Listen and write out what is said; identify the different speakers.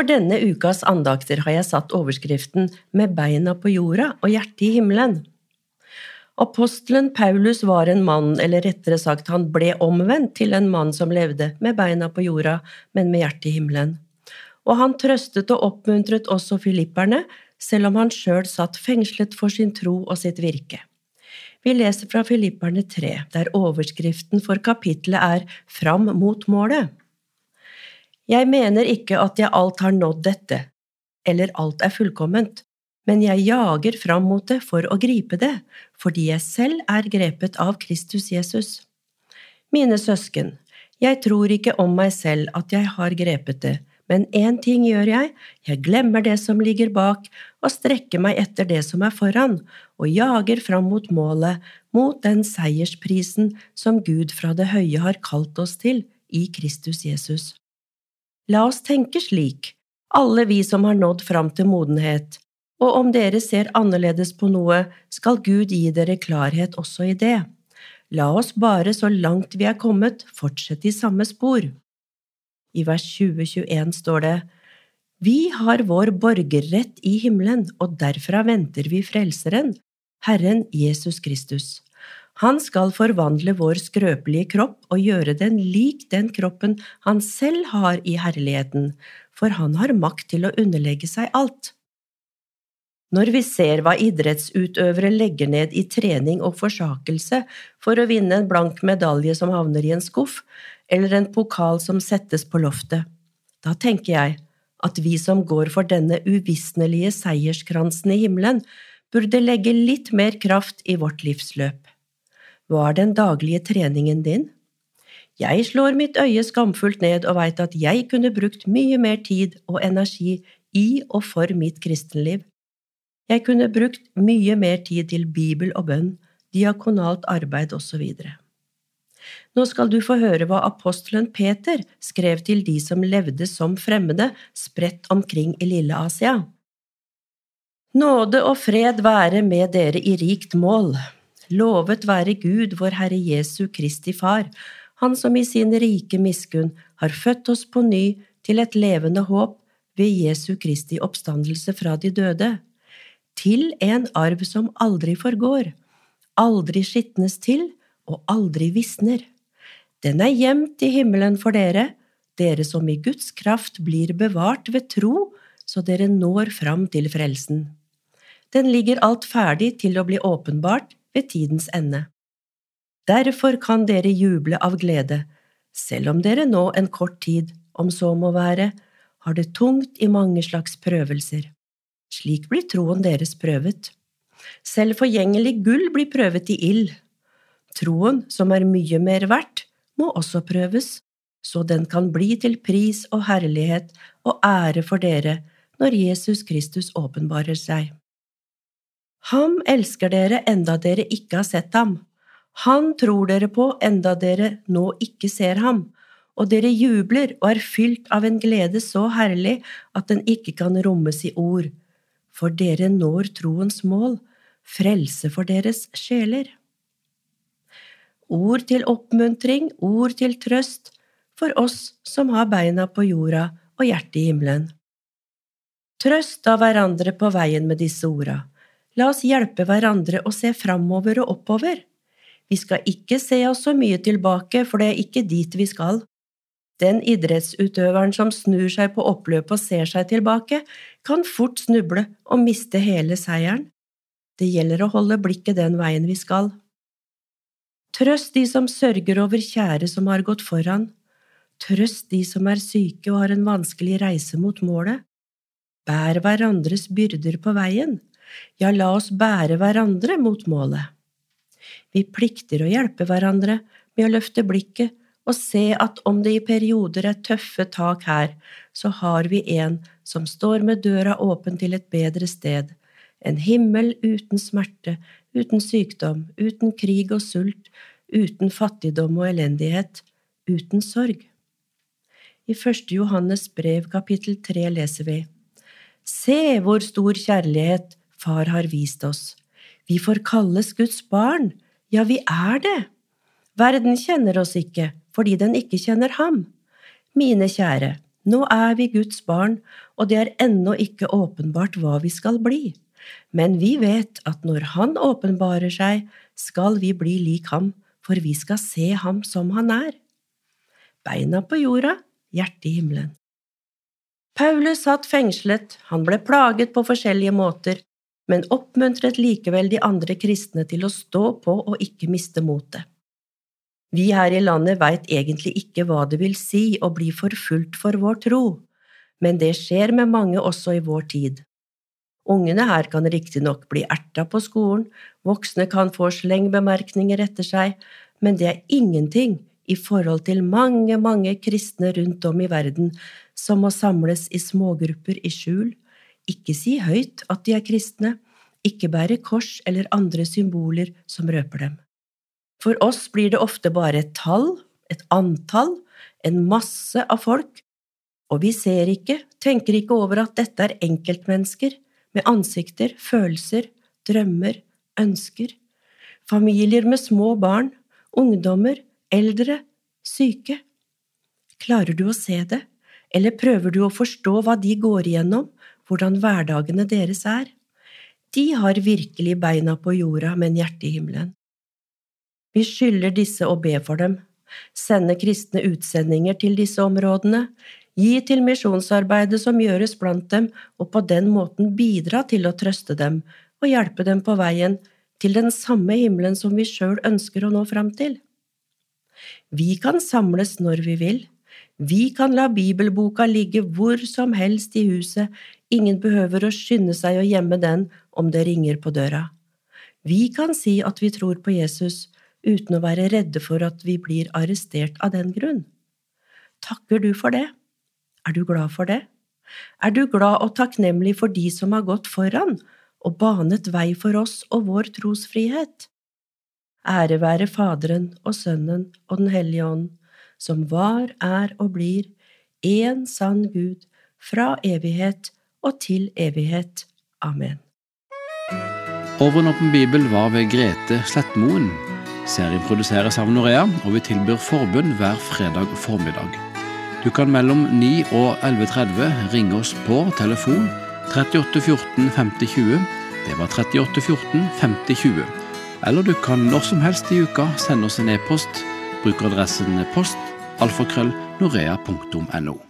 Speaker 1: For denne ukas andakter har jeg satt overskriften Med beina på jorda og hjertet i himmelen. Apostelen Paulus var en mann, eller rettere sagt han ble omvendt til en mann som levde med beina på jorda, men med hjertet i himmelen. Og han trøstet og oppmuntret også filipperne, selv om han sjøl satt fengslet for sin tro og sitt virke. Vi leser fra Filipperne 3, der overskriften for kapittelet er Fram mot målet. Jeg mener ikke at jeg alt har nådd dette, eller alt er fullkomment, men jeg jager fram mot det for å gripe det, fordi jeg selv er grepet av Kristus Jesus. Mine søsken, jeg tror ikke om meg selv at jeg har grepet det, men én ting gjør jeg, jeg glemmer det som ligger bak, og strekker meg etter det som er foran, og jager fram mot målet, mot den seiersprisen som Gud fra det høye har kalt oss til i Kristus Jesus. La oss tenke slik, alle vi som har nådd fram til modenhet, og om dere ser annerledes på noe, skal Gud gi dere klarhet også i det. La oss bare, så langt vi er kommet, fortsette i samme spor. I vers 20-21 står det, Vi har vår borgerrett i himmelen, og derfra venter vi Frelseren, Herren Jesus Kristus. Han skal forvandle vår skrøpelige kropp og gjøre den lik den kroppen han selv har i herligheten, for han har makt til å underlegge seg alt. Når vi ser hva idrettsutøvere legger ned i trening og forsakelse for å vinne en blank medalje som havner i en skuff, eller en pokal som settes på loftet, da tenker jeg at vi som går for denne uvisnelige seierskransen i himmelen, burde legge litt mer kraft i vårt livsløp. Hva er den daglige treningen din? Jeg slår mitt øye skamfullt ned og veit at jeg kunne brukt mye mer tid og energi i og for mitt kristenliv. Jeg kunne brukt mye mer tid til bibel og bønn, diakonalt arbeid osv. Nå skal du få høre hva apostelen Peter skrev til de som levde som fremmede spredt omkring i Lille Asia. Nåde og fred være med dere i rikt mål. Lovet være Gud, vår Herre Jesu Kristi Far, Han som i sin rike miskunn har født oss på ny til et levende håp ved Jesu Kristi oppstandelse fra de døde, til en arv som aldri forgår, aldri skitnes til og aldri visner. Den er gjemt i himmelen for dere, dere som i Guds kraft blir bevart ved tro, så dere når fram til frelsen. Den ligger alt ferdig til å bli åpenbart ved tidens ende. Derfor kan dere juble av glede, selv om dere nå en kort tid, om så må være, har det tungt i mange slags prøvelser. Slik blir troen deres prøvet. Selv forgjengelig gull blir prøvet i ild. Troen, som er mye mer verdt, må også prøves, så den kan bli til pris og herlighet og ære for dere når Jesus Kristus åpenbarer seg. Ham elsker dere enda dere ikke har sett ham. Han tror dere på enda dere nå ikke ser ham, og dere jubler og er fylt av en glede så herlig at den ikke kan rommes i ord, for dere når troens mål, frelse for deres sjeler. Ord til oppmuntring, ord til trøst, for oss som har beina på jorda og hjertet i himmelen. Trøst av hverandre på veien med disse orda La oss hjelpe hverandre å se framover og oppover. Vi skal ikke se oss så mye tilbake, for det er ikke dit vi skal. Den idrettsutøveren som snur seg på oppløpet og ser seg tilbake, kan fort snuble og miste hele seieren. Det gjelder å holde blikket den veien vi skal. Trøst de som sørger over kjære som har gått foran. Trøst de som er syke og har en vanskelig reise mot målet. Bær hverandres byrder på veien ja, la oss bære hverandre mot målet. Vi plikter å hjelpe hverandre med å løfte blikket og se at om det i perioder er tøffe tak her, så har vi en som står med døra åpen til et bedre sted, en himmel uten smerte, uten sykdom, uten krig og sult, uten fattigdom og elendighet, uten sorg. I første Johannes brev kapittel tre leser vi Se hvor stor kjærlighet Far har vist oss. Vi får kalles Guds barn, ja, vi er det. Verden kjenner oss ikke fordi den ikke kjenner ham. Mine kjære, Nå er vi Guds barn, og det er ennå ikke åpenbart hva vi skal bli. Men vi vet at når Han åpenbarer seg, skal vi bli lik ham, for vi skal se ham som han er. Beina på jorda, hjertet i himmelen. Paulus satt fengslet, han ble plaget på forskjellige måter, men oppmuntret likevel de andre kristne til å stå på og ikke miste motet. Vi her i landet veit egentlig ikke hva det vil si å bli forfulgt for vår tro, men det skjer med mange også i vår tid. Ungene her kan riktignok bli erta på skolen, voksne kan få slengbemerkninger etter seg, men det er ingenting i forhold til mange, mange kristne rundt om i verden som må samles i smågrupper i skjul, ikke si høyt at de er kristne, ikke bære kors eller andre symboler som røper dem. For oss blir det ofte bare et tall, et antall, en masse av folk, og vi ser ikke, tenker ikke over at dette er enkeltmennesker med ansikter, følelser, drømmer, ønsker, familier med små barn, ungdommer, eldre, syke. Klarer du å se det, eller prøver du å forstå hva de går igjennom, hvordan hverdagene deres er? De har virkelig beina på jorda, men hjertet i himmelen. Vi skylder disse å be for dem, sende kristne utsendinger til disse områdene, gi til misjonsarbeidet som gjøres blant dem, og på den måten bidra til å trøste dem og hjelpe dem på veien til den samme himmelen som vi sjøl ønsker å nå fram til. Vi kan samles når vi vil, vi kan la bibelboka ligge hvor som helst i huset, ingen behøver å skynde seg å gjemme den om det ringer på døra. Vi kan si at vi tror på Jesus uten å være redde for at vi blir arrestert av den grunn. Takker du for det? Er du glad for det? Er du glad og takknemlig for de som har gått foran og banet vei for oss og vår trosfrihet? Ære være Faderen og Sønnen og Den hellige ånd som var, er og blir én sann Gud fra evighet og til evighet. Amen.
Speaker 2: Overnåpen bibel var ved Grete Slettmoen. Serien produseres av Norea, og vi tilbyr forbund hver fredag formiddag. Du kan mellom 9 og 11.30 ringe oss på telefon 38 14 50 20. Det var 38 14 50 20. Eller du kan når som helst i uka sende oss en e-post. Bruk adressen post alfakrøll norea.no.